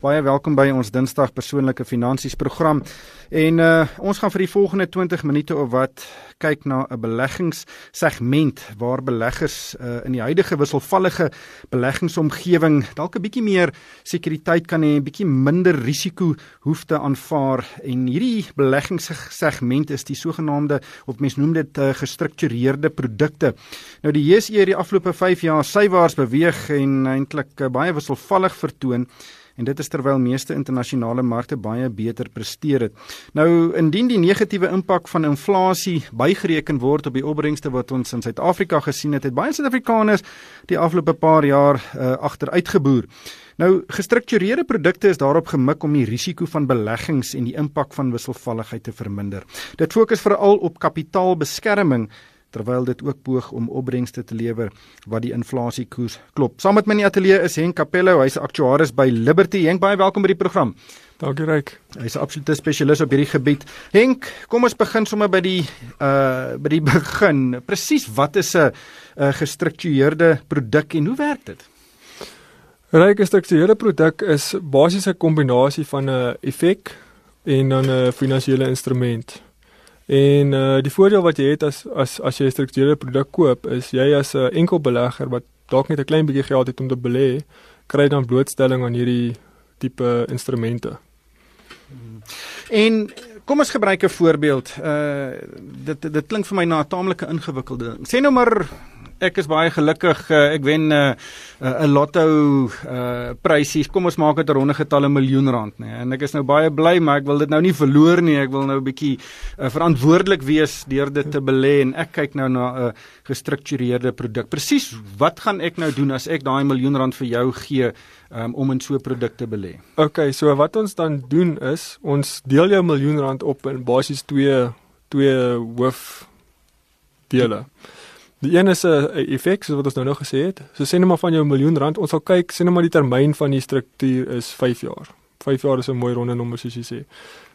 Baie welkom by ons Dinsdag persoonlike finansies program. En uh ons gaan vir die volgende 20 minute of wat kyk na 'n beleggingssegment waar beleggers uh in die huidige wisselvallige beleggingsomgewing dalk 'n bietjie meer sekuriteit kan hê, 'n bietjie minder risiko hoef te aanvaar. En hierdie beleggingssegment is die sogenaamde of mens noem dit uh, gestruktureerde produkte. Nou die JSE het die afgelope 5 jaar sywaarts beweeg en eintlik uh, baie wisselvallig vertoon en dit is terwyl meeste internasionale markte baie beter presteer het. Nou indien die negatiewe impak van inflasie bygereken word op die opbrengste wat ons in Suid-Afrika gesien het, het baie Suid-Afrikaners die afgelope paar jaar uh, agteruitgeboer. Nou gestruktureerde produkte is daarop gemik om die risiko van beleggings en die impak van wisselvalligheid te verminder. Dit fokus veral op kapitaalbeskerming terwyl dit ook poog om opbrengste te lewer wat die inflasiekoers klop. Saam met my in die ateljee is Henk Capello, hy's aktuaris by Liberty. Henk, baie welkom by die program. Dankie Ryk. Hy's 'n absolute spesialis op hierdie gebied. Henk, kom ons begin sommer by die uh by die begin. Presies wat is 'n 'n gestruktureerde produk en hoe werk dit? Ryk, 'n gestruktureerde produk is basies 'n kombinasie van 'n effek en dan 'n finansiële instrument. En uh die voordeel wat jy het as as as jy 'n gestruktureerde produk koop is jy as 'n enkel belegger wat dalk net 'n klein bietjie geld het om te belê, kry dan blootstelling aan hierdie tipe instrumente. En kom ons gebruik 'n voorbeeld. Uh dit dit klink vir my na 'n taamlike ingewikkelde ding. Sê nou maar ek is baie gelukkig uh, ek wen 'n uh, 'n uh, lotto uh prysies. Kom ons maak dit 'n ronde getal 'n miljoen rand, nê. Nee. En ek is nou baie bly, maar ek wil dit nou nie verloor nie. Ek wil nou 'n bietjie uh, verantwoordelik wees deur dit te belê en ek kyk nou na 'n uh, gestruktureerde produk. Presies, wat gaan ek nou doen as ek daai miljoen rand vir jou gee um, om in so 'n produk te belê? OK, so wat ons dan doen is ons deel jou miljoen rand op in basies twee twee hoof dele. Die, Die een is 'n effek soos wat ons nou nog gesê het. So sê net maar van jou miljoen rand, ons sal kyk, sê net maar die termyn van die struktuur is 5 jaar. 5 jaar is 'n mooi ronde nommer soos jy sê.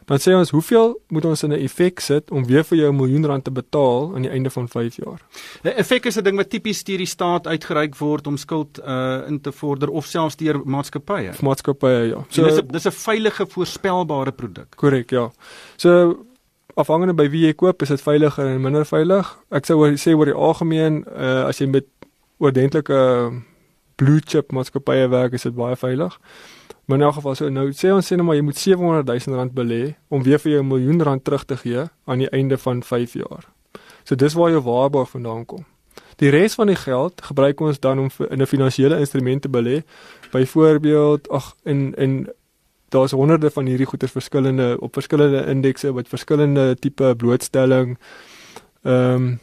Dan sê ons hoeveel moet ons in 'n effek sit om weer vir jou 'n miljoen rand te betaal aan die einde van 5 jaar. 'n Effek is 'n ding wat tipies deur die staat uitgereik word om skuld uh in te vorder of selfs deur maatskappye. Maatskappye ja. So dis 'n dis 'n veilige voorspelbare produk. Korrek, ja. So afhangende by wie jy koop, is dit veiliger en minder veilig. Ek sou sê oor die algemeen, uh, as jy met oordentlike blue chip maatskappye werk, is dit baie veilig. Maar in elk geval so nou sê ons sê nou maar jy moet 700 000 rand belê om weer vir jou 'n miljoen rand terug te gee aan die einde van 5 jaar. So dis waar jou waarborg vandaan kom. Die res van die geld gebruik ons dan om in 'n finansiële instrument te belê. Byvoorbeeld, ag in in daar's honderde van hierdie goeder verskillende op verskillende indekse wat verskillende tipe blootstelling ehm um,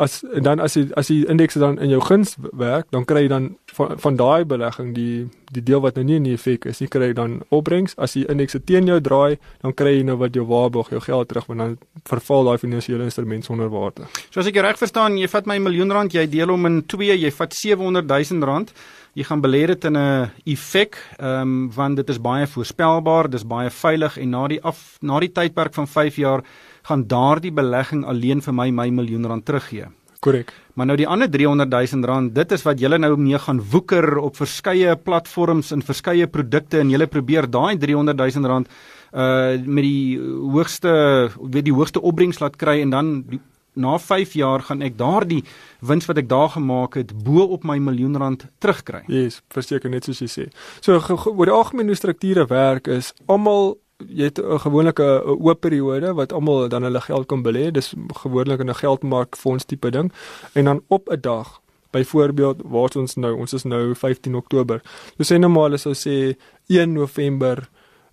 as en dan as jy as die indekse dan in jou guns werk, dan kry jy dan van, van daai belegging die die deel wat nou nie in die effek is, jy kry dan opbrengs. As die indekse teen jou draai, dan kry jy nou wat jou waarborg, jou geld terug want dan verval daai finansiële instrument sonder waarde. So as ek reg verstaan, jy vat my miljoen rand, jy deel hom in 2, jy vat 700 000 rand jy gaan belê dit in 'n effek, ehm um, want dit is baie voorspelbaar, dis baie veilig en na die af na die tydperk van 5 jaar gaan daardie belegging alleen vir my my miljoen rand teruggee. Korrek. Maar nou die ander 300 000 rand, dit is wat julle nou mee gaan woeker op verskeie platforms en verskeie produkte en julle probeer daai 300 000 rand uh met die hoogste weet die hoogste opbrengs laat kry en dan die na 5 jaar gaan ek daardie wins wat ek daar gemaak het bo op my miljoen rand terugkry. Ja, yes, verseker net soos jy sê. So oor die algemene strukture werk is almal jy het 'n gewone oop periode wat almal dan hulle geld kan belê. Dis gewoonlik in 'n geldmark fonds tipe ding. En dan op 'n dag Byvoorbeeld, waar ons nou, ons is nou 15 Oktober. Ons sê maar, ons sou sê 1 November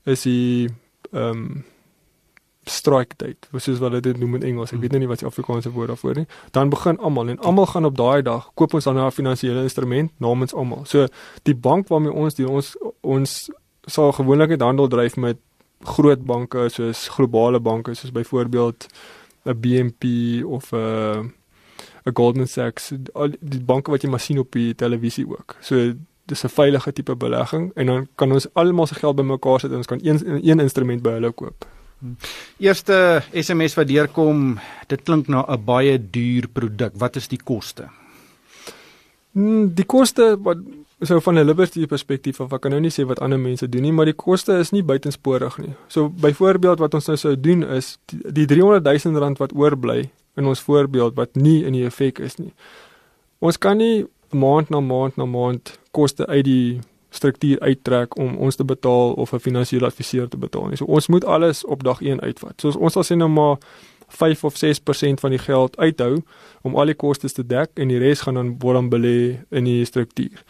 is die ehm um, strike date, soos wat hulle dit noem in Engels. Ek weet nou nie wat die Afrikaanse woord daarvoor nie. Dan begin almal en almal gaan op daai dag koop ons dan 'n finansiële instrument namens almal. So die bank waarmee ons die ons ons sal gewoonlik net handel dryf met groot banke soos globale banke soos byvoorbeeld 'n BNP of 'n 'n Goldman Sachs, al die banke wat jy maar sien op die televisie ook. So dis 'n veilige tipe belegging en dan kan ons almal se geld bymekaar sit en ons kan een een instrument by hulle koop. Eerste SMS wat deurkom, dit klink na 'n baie duur produk. Wat is die koste? Hmm, die koste wat so van 'n liberty perspektief of ek kan nou nie sê wat ander mense doen nie, maar die koste is nie buitensporig nie. So byvoorbeeld wat ons nou sou doen is die, die 300 000 rand wat oorbly in ons voorbeeld wat nie in die effek is nie. Ons kan nie maand na maand na maand koste uit die struktuur uittrek om ons te betaal of 'n finansiële adviseur te betaal nie. So ons moet alles op dag 1 uitvat. So ons sal sê nou maar 5 of 6% van die geld uithou om al die kostes te dek en die res gaan dan word dan belê in die struktuur.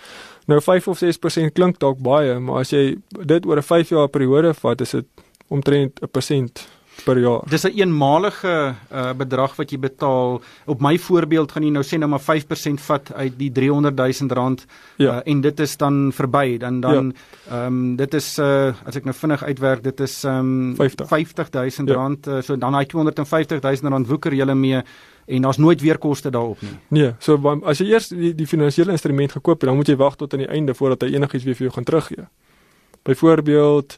Nou 5 of 6% klink dalk baie, maar as jy dit oor 'n 5 jaar periode vat, is dit omtrent 'n persent per jaar. Dis 'n een eenmalige uh, bedrag wat jy betaal. Op my voorbeeld gaan jy nou sê nou maar 5% vat uit die 300 000 rand ja. uh, en dit is dan verby. Dan dan ja. ehm ja. um, dit is uh, as ek nou vinnig uitwerk, dit is ehm um, 50 000 rand. Ja. Uh, so dan daai 250 000 rand woeker jy mee en daar's nooit weer koste daarop nie. Nee, so as jy eers die, die finansiële instrument gekoop het, dan moet jy wag tot aan die einde voordat hy enigiets weer vir jou gaan teruggee. Byvoorbeeld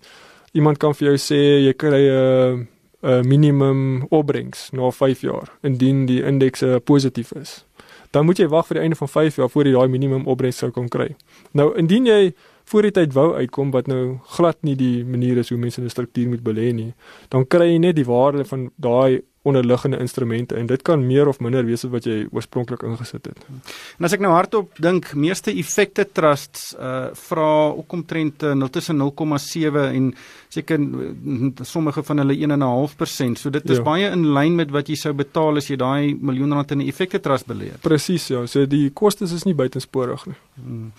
iemand kan vir jou sê jy kry 'n uh, 'n minimum opbrengs na 5 jaar indien die indeks positief is. Dan moet jy wag vir die einde van 5 jaar voor jy daai minimum opbrengs sou kon kry. Nou indien jy voor die tyd wou uitkom wat nou glad nie die manier is hoe mense 'n struktuur moet belê nie, dan kry jy net die waarde van daai onderliggende instrumente en dit kan meer of minder wees as wat jy oorspronklik ingesit het. En as ek nou hardop dink, meeste effekte trusts uh vra ook omtrent 0 uh, tussen 0,7 en seker sommige van hulle 1.5%. So dit is ja. baie in lyn met wat jy sou betaal as jy daai miljoen rand in 'n effekte trust belê. Presies ja, so die kostes is nie buitensporig nie. Hmm.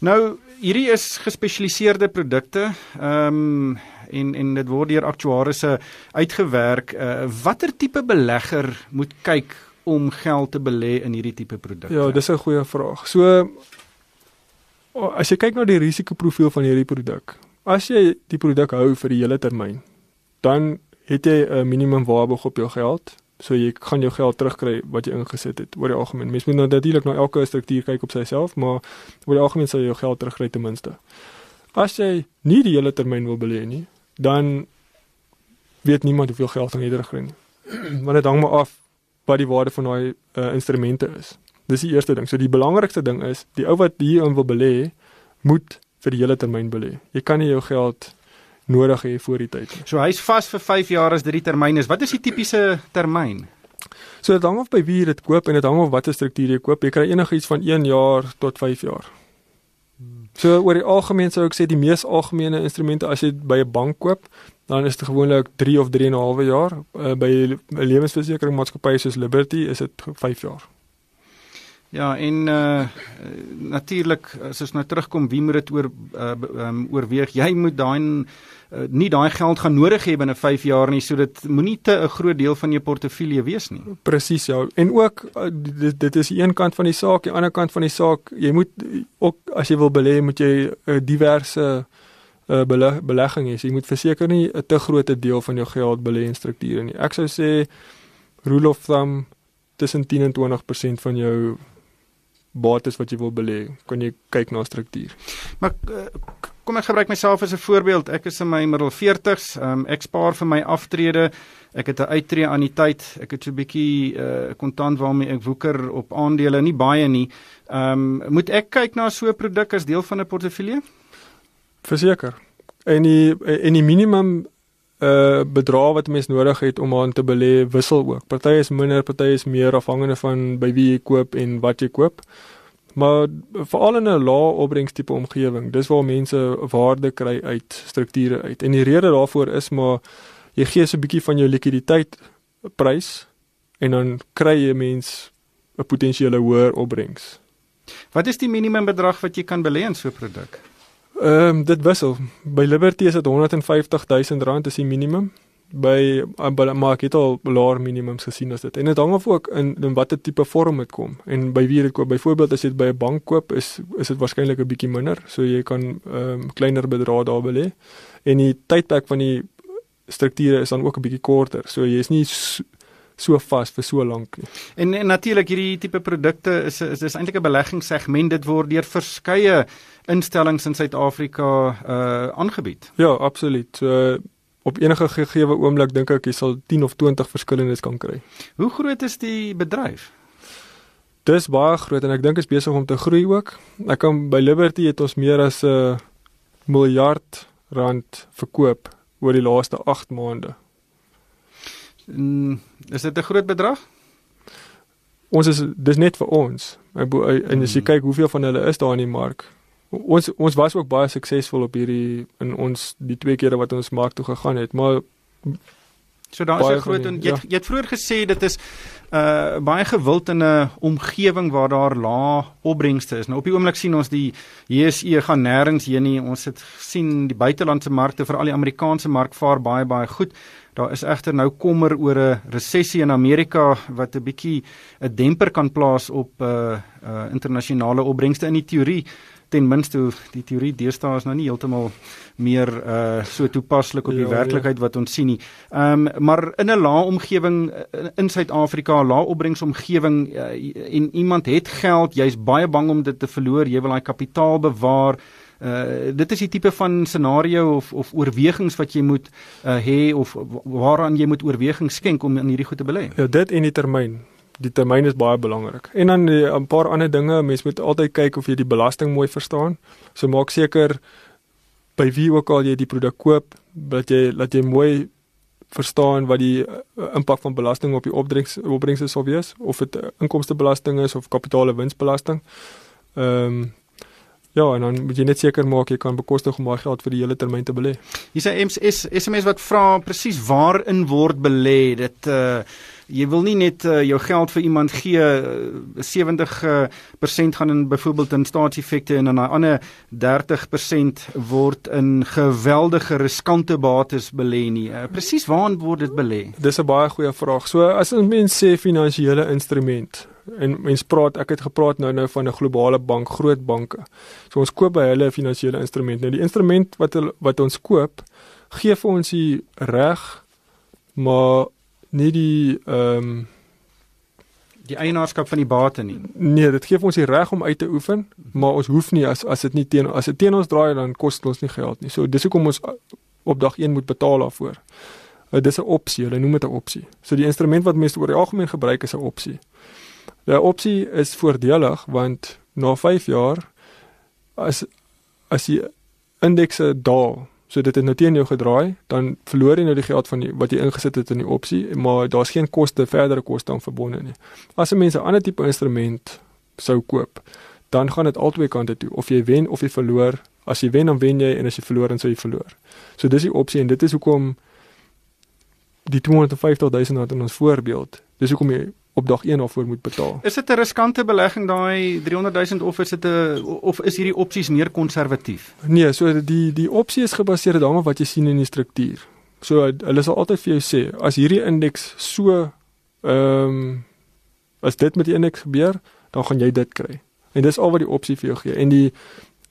Nou hierdie is gespesialiseerde produkte. Ehm um, en en dit word deur aktuarisse uitgewerk. Uh, watter tipe belegger moet kyk om geld te belê in hierdie tipe produkte? Ja, dis 'n goeie vraag. So as jy kyk na die risikoprofiel van hierdie produk, as jy die produk hou vir die hele termyn, dan het jy 'n minimum waarborg op jou geld. So jy kan jou geld terugkry wat jy ingesit het oor die algemeen. Mens moet nou natuurlik na elke struktuur kyk op sigself, maar oor die algemeen sal jy jou geld terugkry ten minste. As jy nie die hele termyn wil belê nie, dan weet niemand hoeveel geld gaan jy terugkry nie. Want dit hang maar af wat die waarde van daai uh, instrumente is. Dis die eerste ding. So die belangrikste ding is, die ou wat hierin wil belê, moet vir die hele termyn belê. Jy kan nie jou geld nodig hê voor die tyd nie. So hy's vas vir 5 jaar as dit die termyn is. Wat is die tipiese termyn? So dit hang af by wie jy dit koop en dit hang af watter struktuur jy koop. Jy kry enigiets van 1 jaar tot 5 jaar. So oor die algemeen sou ek sê die mees algemene instrumente as jy by 'n bank koop, dan is dit gewoonlik 3 of 3 en 'n halwe jaar. Uh, by 'n lewensversekeringsmaatskappy soos Liberty is dit 5 jaar. Ja, en uh natuurlik as ons nou terugkom, wie moet dit oor uh, um, oorweeg? Jy moet daai uh, nie daai geld gaan nodig hê binne 5 jaar nie, so dit moenie te 'n groot deel van jou portefeulje wees nie. Presies ja. En ook uh, dit, dit is een kant van die saak, die ander kant van die saak, jy moet ook as jy wil belê, moet jy 'n uh, diverse uh, belegging hê. Jy moet verseker nie 'n te groot deel van jou geld belê in strukture nie. Ek sou sê rule of thumb tussen 10 en 20% van jou bates wat jy wil belê, kan jy kyk na struktuur. Maar uh, kom ek gebruik myself as 'n voorbeeld. Ek is in my middel 40s. Um, ek spaar vir my aftrede. Ek het 'n uittreë aan die tyd. Ek het so 'n bietjie uh, kontant waarmee ek woeker op aandele, nie baie nie. Ehm um, moet ek kyk na so 'n produk as deel van 'n portefeulje? Verseker. En die en die minimum uh bedrag wat mens nodig het om aan te belê wissel ook. Party is minder, party is meer afhangende van by wie jy koop en wat jy koop. Maar veral in 'n lae opbrengstipe omgewing, dis waar mense waarde kry uit strukture uit. En die rede daarvoor is maar jy gee so 'n bietjie van jou likwiditeit prys en dan kry jy mens 'n potensiële hoër opbrengs. Wat is die minimum bedrag wat jy kan belê in so 'n produk? Ehm um, dit wissel. By Liberty is dit 150 000 rand is die minimum by maar ek het al laer minimums gesien as dit. En dit hang af ook in in watter tipe vorm dit kom en by wie dit koop. Byvoorbeeld as jy dit by 'n bank koop, is is dit waarskynlik 'n bietjie minder, so jy kan ehm um, kleiner bedrae daar belê. En die tydperk van die strukture is dan ook 'n bietjie korter. So jy is nie so, so vas vir so lank nie. En, en natuurlik hierdie tipe produkte is is dis eintlik 'n beleggingssegment. Dit word deur verskeie instellings in Suid-Afrika uh aangebied. Ja, absoluut. So op enige gegeewe oomblik dink ek jy sal 10 of 20 verskillendes kan kry. Hoe groot is die bedryf? Dis baie groot en ek dink is besig om te groei ook. Ek kan by Liberty het ons meer as 'n uh, miljard rand verkoop oor die laaste 8 maande. Mm, is dit 'n groot bedrag? Ons is dis net vir ons. En as jy hmm. kyk hoeveel van hulle is daar in die mark. Ons ons was ook baie suksesvol op hierdie in ons die twee kere wat ons mark toe gegaan het, maar So daar is 'n groot en jy, ja. jy het vroeër gesê dit is uh baie gewild in 'n omgewing waar daar lae opbrengste is. Nou op die oomblik sien ons die JSE gaan nêrens heen nie. Ons het sien die buitelandse markte, veral die Amerikaanse mark vaar baie baie goed. Daar is egter nou kommer oor 'n resessie in Amerika wat 'n bietjie 'n demper kan plaas op uh uh internasionale opbrengste in die teorie ten minste die teorie deesdae is nou nie heeltemal meer uh so toepaslik op die ja, werklikheid ja. wat ons sien nie. Ehm um, maar in 'n lae omgewing in Suid-Afrika, lae opbrengsomgewing uh, en iemand het geld, jy's baie bang om dit te verloor, jy wil daai kapitaal bewaar. Uh dit is die tipe van scenario of of oorwegings wat jy moet uh hê of waaraan jy moet oorweging skenk om in hierdie goed te belê. Ja, dit en die termyn die termyn is baie belangrik. En dan eh, 'n paar ander dinge, mens moet altyd kyk of jy die belasting mooi verstaan. So maak seker by wie ook al jy die produk koop, dat jy dat jy mooi verstaan wat die uh, impak van belasting op die opbrengs opbrengs sou wees of dit inkomstebelasting is of kapitaalewinsbelasting. Ehm um, Ja, en dan moet jy net seker maak jy kan bekostig om daai geld vir die hele termyn te belê. Hier sê SMS SMS wat vra presies waarin word belê. Dit uh jy wil nie net uh, jou geld vir iemand gee uh, 70% uh, gaan in byvoorbeeld in staatseffekte en dan 'n ander 30% word in geweldige riskante bates belê nie. Uh, Presies waaraan word dit belê? Dis 'n baie goeie vraag. So as 'n mens sê finansiële instrument en mens praat ek het gepraat nou nou van 'n globale bank, groot banke. So ons koop by hulle finansiële instrument. Nou die instrument wat wat ons koop gee vir ons die reg maar nie die ehm um, die eienaarskap van die bate nie. Nee, dit gee ons die reg om uit te oefen, maar ons hoef nie as as dit nie teen as dit teen ons draai dan kos dit ons nie geld nie. So dis hoekom ons op dag 1 moet betaal daarvoor. Uh, dis 'n opsie, hulle noem dit 'n opsie. So die instrument wat mense oor die algemeen gebruik is 'n opsie. Die opsie is voordelig want na 5 jaar as as die indekse daal So dit het nou teen jou gedraai, dan verloor jy nou die geld van die, wat jy ingesit het in die opsie, maar daar's geen koste, verdere koste aan verbonde nie. As 'n mens 'n ander tipe instrument sou koop, dan gaan dit albei kante toe, of jy wen of jy verloor. As jy wen dan wen jy en as jy verloor dan sou jy verloor. So dis die opsie en dit is hoekom die 250 000 rand in ons voorbeeld. Dis hoekom jy op dag 1 daarvoor moet betaal. Is dit 'n riskante belegging daai 300 000 of is dit 'n of is hierdie opsies meer konservatief? Nee, so die die opsie is gebaseer daarop wat jy sien in die struktuur. So hulle sal altyd vir jou sê as hierdie indeks so ehm um, as dit met die indeks gebeur, dan gaan jy dit kry. En dis al wat die opsie vir jou gee. En die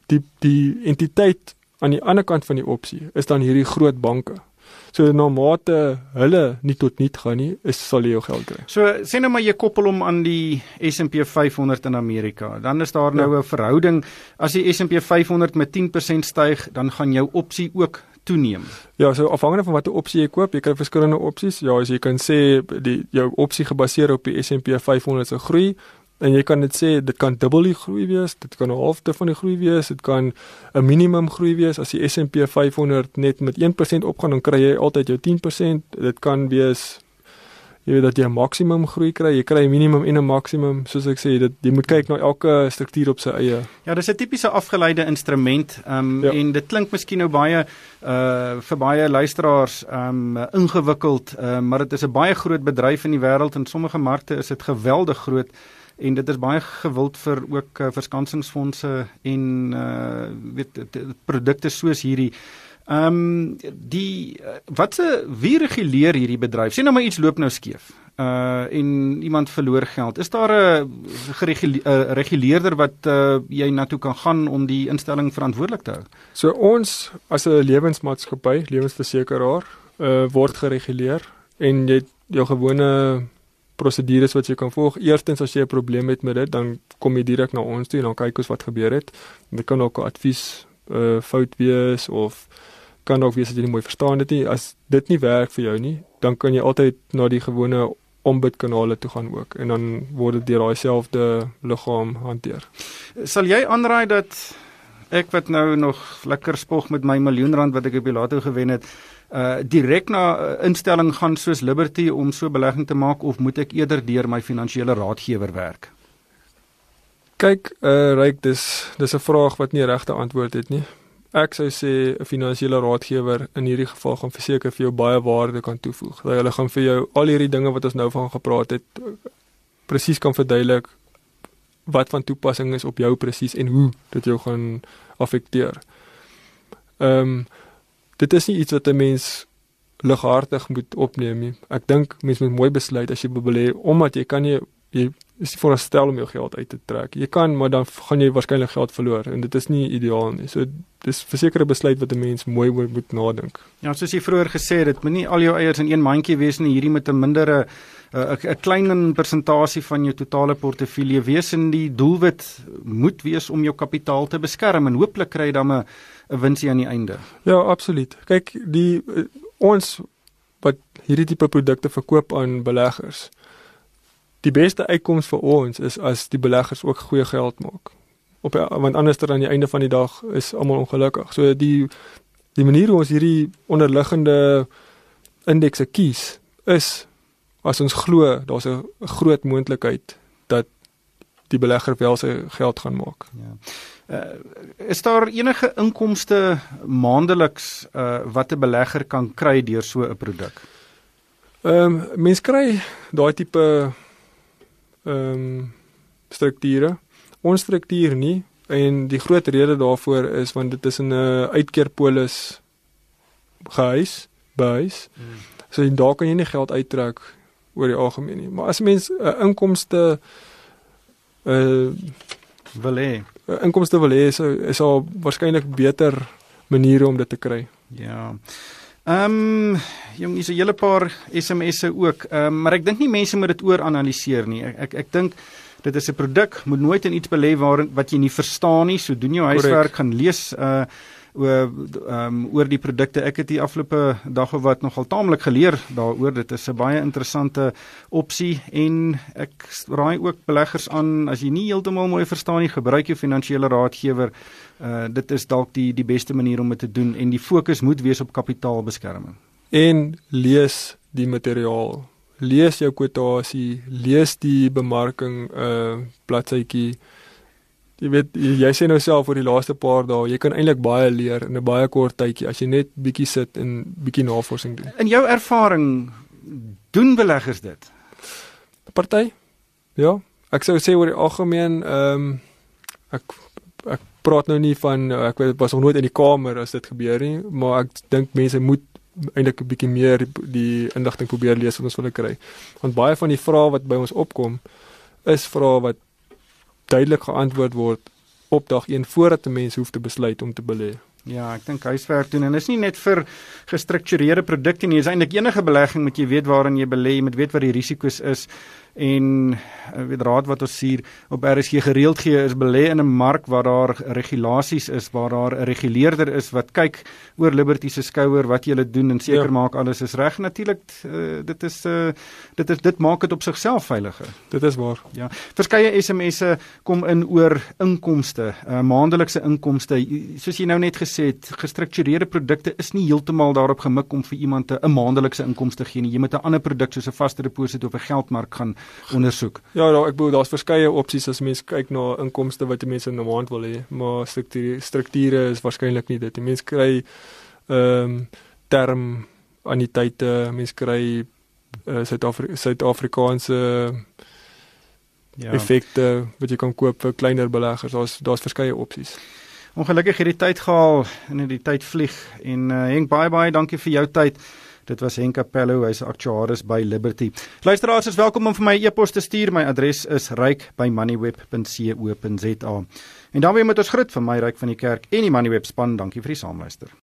die die entiteit aan die ander kant van die opsie is dan hierdie groot banke. So na mate hulle nie tot nul gaan nie, is sal jy jou geld kry. So sê nou maar jy koppel hom aan die S&P 500 in Amerika. Dan is daar nou ja. 'n verhouding as die S&P 500 met 10% styg, dan gaan jou opsie ook toeneem. Ja, so afhangende van watter opsie jy koop, jy kry verskillende opsies. Ja, as jy kan sê die jou opsie gebaseer op die S&P 500 se groei, En jy kan dit sê dit kan dubbel die groei wees, dit kan 'n halfte van die groei wees, dit kan 'n minimum groei wees as die S&P 500 net met 1% opgaan dan kry jy altyd jou 10%. Dit kan wees jy weet dat jy 'n maksimum groei kry, jy kry 'n minimum en 'n maksimum, soos ek sê, dit jy moet kyk na elke struktuur op sy eie. Ja, dis 'n tipiese afgeleide instrument. Ehm um, ja. en dit klink miskien nou baie uh vir baie luisteraars ehm um, ingewikkeld, uh, maar dit is 'n baie groot bedryf in die wêreld en sommige markte is dit geweldig groot en dit is baie gewild vir ook uh, verskansingsfondse en uh weet produkte soos hierdie. Ehm um, die uh, watse wie reguleer hierdie bedryf? Sien nou maar iets loop nou skeef. Uh en iemand verloor geld. Is daar 'n gereguleerder reguleerder wat uh jy na toe kan gaan om die instelling verantwoordelik te hou? So ons as 'n lewensmaatskappy, lewensversekeraar, uh word gereguleer en jy jou gewone prosedures wat jy kan volg. Eerstens as jy 'n probleem het met dit, dan kom jy direk na ons toe en dan kyk ons wat gebeur het. Dit kan ook 'n advies uh fout wees of kan ook wees dat jy nie mooi verstaan dit nie. As dit nie werk vir jou nie, dan kan jy altyd na die gewone ombudkanale toe gaan ook en dan word dit deur daai selfde liggaam hanteer. Sal jy aanraai dat ek wat nou nog lekker spog met my miljoen rand wat ek op die lotto gewen het, uh direk na 'n uh, instelling gaan soos Liberty om so belegging te maak of moet ek eerder deur my finansiële raadgewer werk? Kyk, uh ryk dis dis 'n vraag wat nie regte antwoord het nie. Ek sou sê 'n finansiële raadgewer in hierdie geval gaan verseker vir jou baie waarde kan toevoeg. Dat hulle gaan vir jou al hierdie dinge wat ons nou van gepraat het presies kan verduidelik wat van toepassing is op jou presies en hoe dit jou gaan affekteer. Ehm um, dit is nie iets wat 'n mens lighartig moet opneem nie. Ek dink mens moet mooi besluit as jy belê omdat jy kan nie jy is nie voorstel om jou geld uit te trek. Jy kan, maar dan gaan jy waarskynlik geld verloor en dit is nie ideaal nie. So dis versekerde besluit wat 'n mens mooi moet nadink. Ja, soos jy vroeër gesê het, dit moenie al jou eiers in een mandjie wees nie. Hierdie met 'n mindere 'n klein persentasie van jou totale portefeulje wees en die doelwit moet wees om jou kapitaal te beskerm en hooplik kry jy dan 'n 'n winsie aan die einde. Ja, absoluut. Kyk, die uh, ons wat hierdie tipe produkte verkoop aan beleggers die beste uitkoms vir ons is as die beleggers ook goeie geld maak. Op want anders dan aan die einde van die dag is almal ongelukkig. So die die manier hoe ons hierdie onderliggende indekse kies is as ons glo daar's 'n groot moontlikheid dat die belegger wel sy geld gaan maak. Ja. Uh, is daar enige inkomste maandeliks uh, wat 'n belegger kan kry deur so 'n produk? Ehm um, mens kry daai tipe ehm um, strukture. Ons struktuur nie en die groot rede daarvoor is want dit is 'n uitkeerpolis gehuis, buis. Hmm. So daar kan jy nie geld uittrek oor die algemeen nie. Maar as mens 'n uh, inkomste uh wil hê, uh, inkomste wil hê, is is al waarskynlik beter maniere om dit te kry. Ja. Ehm um, jong, hier's 'n hele paar SMS'e ook. Ehm um, maar ek dink nie mense moet dit ooranaliseer nie. Ek ek, ek dink dit is 'n produk, moet nooit in iets belê waar wat jy nie verstaan nie. So doen jou huiswerk, gaan lees uh oor ehm um, oor die produkte. Ek het die afgelope dag of wat nogal taamlik geleer daaroor. Dit is 'n baie interessante opsie en ek raai ook beleggers aan as jy nie heeltemal mooi verstaan nie, gebruik jou finansiële raadgewer uh dit is dalk die die beste manier om dit te doen en die fokus moet wees op kapitaalbeskerming. En lees die materiaal. Lees jou kwotasie, lees die bemarking uh bladsytjie. Jy weet jy sê nou self oor die laaste paar dae, jy kan eintlik baie leer in 'n baie kort tydjie as jy net bietjie sit en bietjie navorsing doen. In jou ervaring doen beleggers dit? Party? Ja, ek sou sê oor die algemeen ehm um, ek ek praat nou nie van ek weet was nog nooit in die kamer as dit gebeur nie, maar ek dink mense moet eintlik 'n bietjie meer die, die inligting probeer lees wat ons wil kry. Want baie van die vrae wat by ons opkom is vrae wat duidelik geantwoord word op dag 1 voordat 'n mens hoef te besluit om te belê. Ja, ek dink huiswerk doen en is nie net vir gestruktureerde produkte nie, is eintlik enige belegging moet jy weet waarin jy belê, jy moet weet wat die risiko's is en eh, weet raad wat ons hier op RSG gereeld gee is belê in 'n mark waar daar regulasies is waar daar 'n reguleerder is wat kyk oor Liberty se skouer wat jy doen en seker ja. maak alles is reg. Natuurlik uh, dit is uh, dit is dit maak dit op sigself veiliger. Dit is waar. Ja. Verskeie SMS'e kom in oor inkomste uh, maandelikse inkomste. Soos jy nou net gesê het gestruktureerde produkte is nie heeltemal daarop gemik om vir iemand 'n maandelikse inkomste te gee nie. Jy moet 'n ander produk soos 'n vaste deposito of 'n geldmark gaan ondersoek. Ja, daar ek bedoel daar's verskeie opsies as mens kyk na inkomste wat 'n mens in 'n maand wil hê, maar strukture strukture is waarskynlik nie dit. Die mens kry ehm um, term anniteite, mens kry uh, Suid-Afrikaanse ja. effekte wat jy kan koop vir kleiner beleggers. Daar's daar's verskeie opsies. Ongelukkig het die tyd gehaal en die tyd vlieg en uh, Henk baie baie dankie vir jou tyd. Dit was Henk Capello, hy's aktuaris by Liberty. Luisteraars is welkom om vir my e-pos te stuur. My adres is ryk@moneyweb.co.za. En dan weer met ons groet van my ryk van die kerk en die Moneyweb span. Dankie vir die saamluister.